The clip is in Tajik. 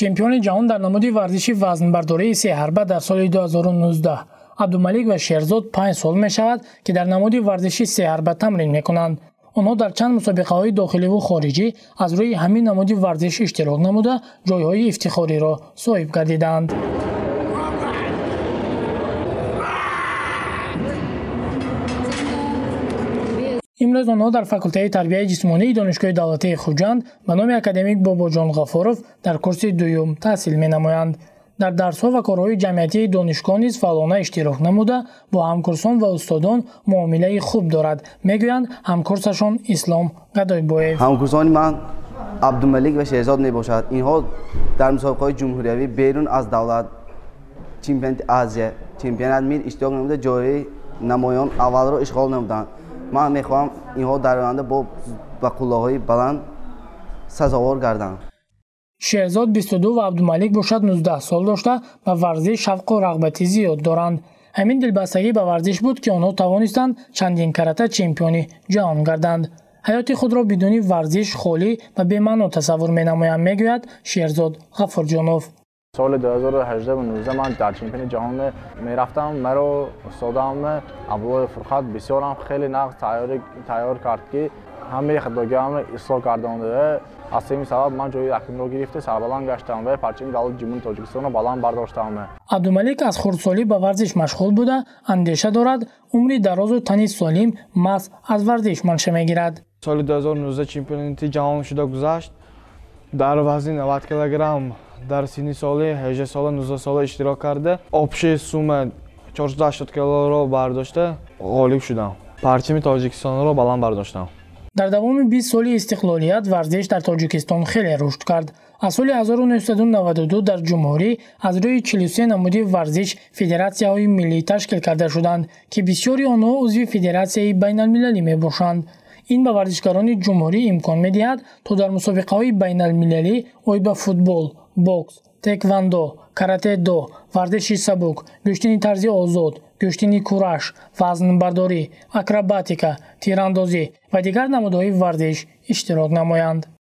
чемпиони ҷаҳон дар намуди варзиши вазнбардории сеҳарба дар соли 2019 абдумалик ва шерзод панҷ сол мешавад ки дар намуди варзиши сеҳарба тамрин мекунанд. Онҳо дар чанд мусобиқаҳои дохиливу хориҷӣ аз рӯи ҳамин намуди варзиш иштирок намуда ҷойҳои ифтихориро соҳиб гардиданд имрӯз онҳо дар факултаи тарбияи ҷисмонии донишгоҳи давлатии хуҷанд ба номи академик бобоҷон ғафоров дар курси дуюм таҳсил менамоянд. Дар дарсҳо ва корҳои ҷамъиятии донишгоҳ низ фаъолона иштирок намуда бо ҳамкурсон ва устодон муомилаи хуб дорад мегӯянд ҳамкурсашон ислом гадойбоев. Ҳамкурсони ман абдумалик ва шеҳзод мебошад. Инҳо дар мусобиқаҳои ҷумҳуриявӣ берун аз давлат чемпионати азия чемпионат мир иштирок намуда ҷойи намоён аввалро ишғол намуданд ман мехоҳам инҳо дар оянда ба қуллаҳои баланд сазовор гарданд. Шеҳзод бистуду ва абдумалик бошад нуздаҳ сол дошта ба варзиш шавқу рағбати зиёд доранд. Ҳамин дилбастагӣ ба варзиш буд ки онҳо тавонистанд чандин карата чемпиони ҷаҳон гарданд. Ҳаёти худро бидуни варзиш холӣ ва бемаъно тасаввур менамоям мегӯяд шеҳрзод ғафурҷонов соли 2018 ман дар чемпиони ҷаҳон мерафтам. Маро устодам абдуллои фурхат бисёрам. Хеле нағз тайёр кард ки ҳамаи хатогиамро ислоҳ гардонда аз ҳамин сабаб ман ҷои якумро гирифта сарбаланд гаштам ва парчами давлати ҷумҳури тоҷикистонро баланд бардоштам. Абдумалик аз хурдсолӣ ба варзиш машғул буда андеша дорад умри дарозу тани солим маҳз аз варзиш манша мегирад. Соли 2019 чемпионати ҷаҳон шуда гузашт. Дар вазни 90 килограмм дар синни соли 18 сола 19 сола иштирок карда обши сума 480 килоро бардошта ғолиб шудам. Парчами тоҷикистонро баланд бардоштам. Дар давоми бист соли истиқлолият варзиш дар тоҷикистон хеле рушд кард. Аз соли 1992 дар ҷумҳурӣ аз рӯи 43 намуди варзиш федератсияҳои миллӣ ташкил карда шуданд ки бисёри онҳо узви федератсияи байналмилалӣ мебошанд ин ба варзишгарони ҷумҳурӣ имкон медиҳад то дар мусобиқаҳои байналмилалӣ оид ба футбол бокс теквандо каратедо варзиши сабук гӯштини тарзи озод гӯштини кураш вазнбардорӣ акробатика тирандозӣ ва дигар намудҳои варзиш иштирок намоянд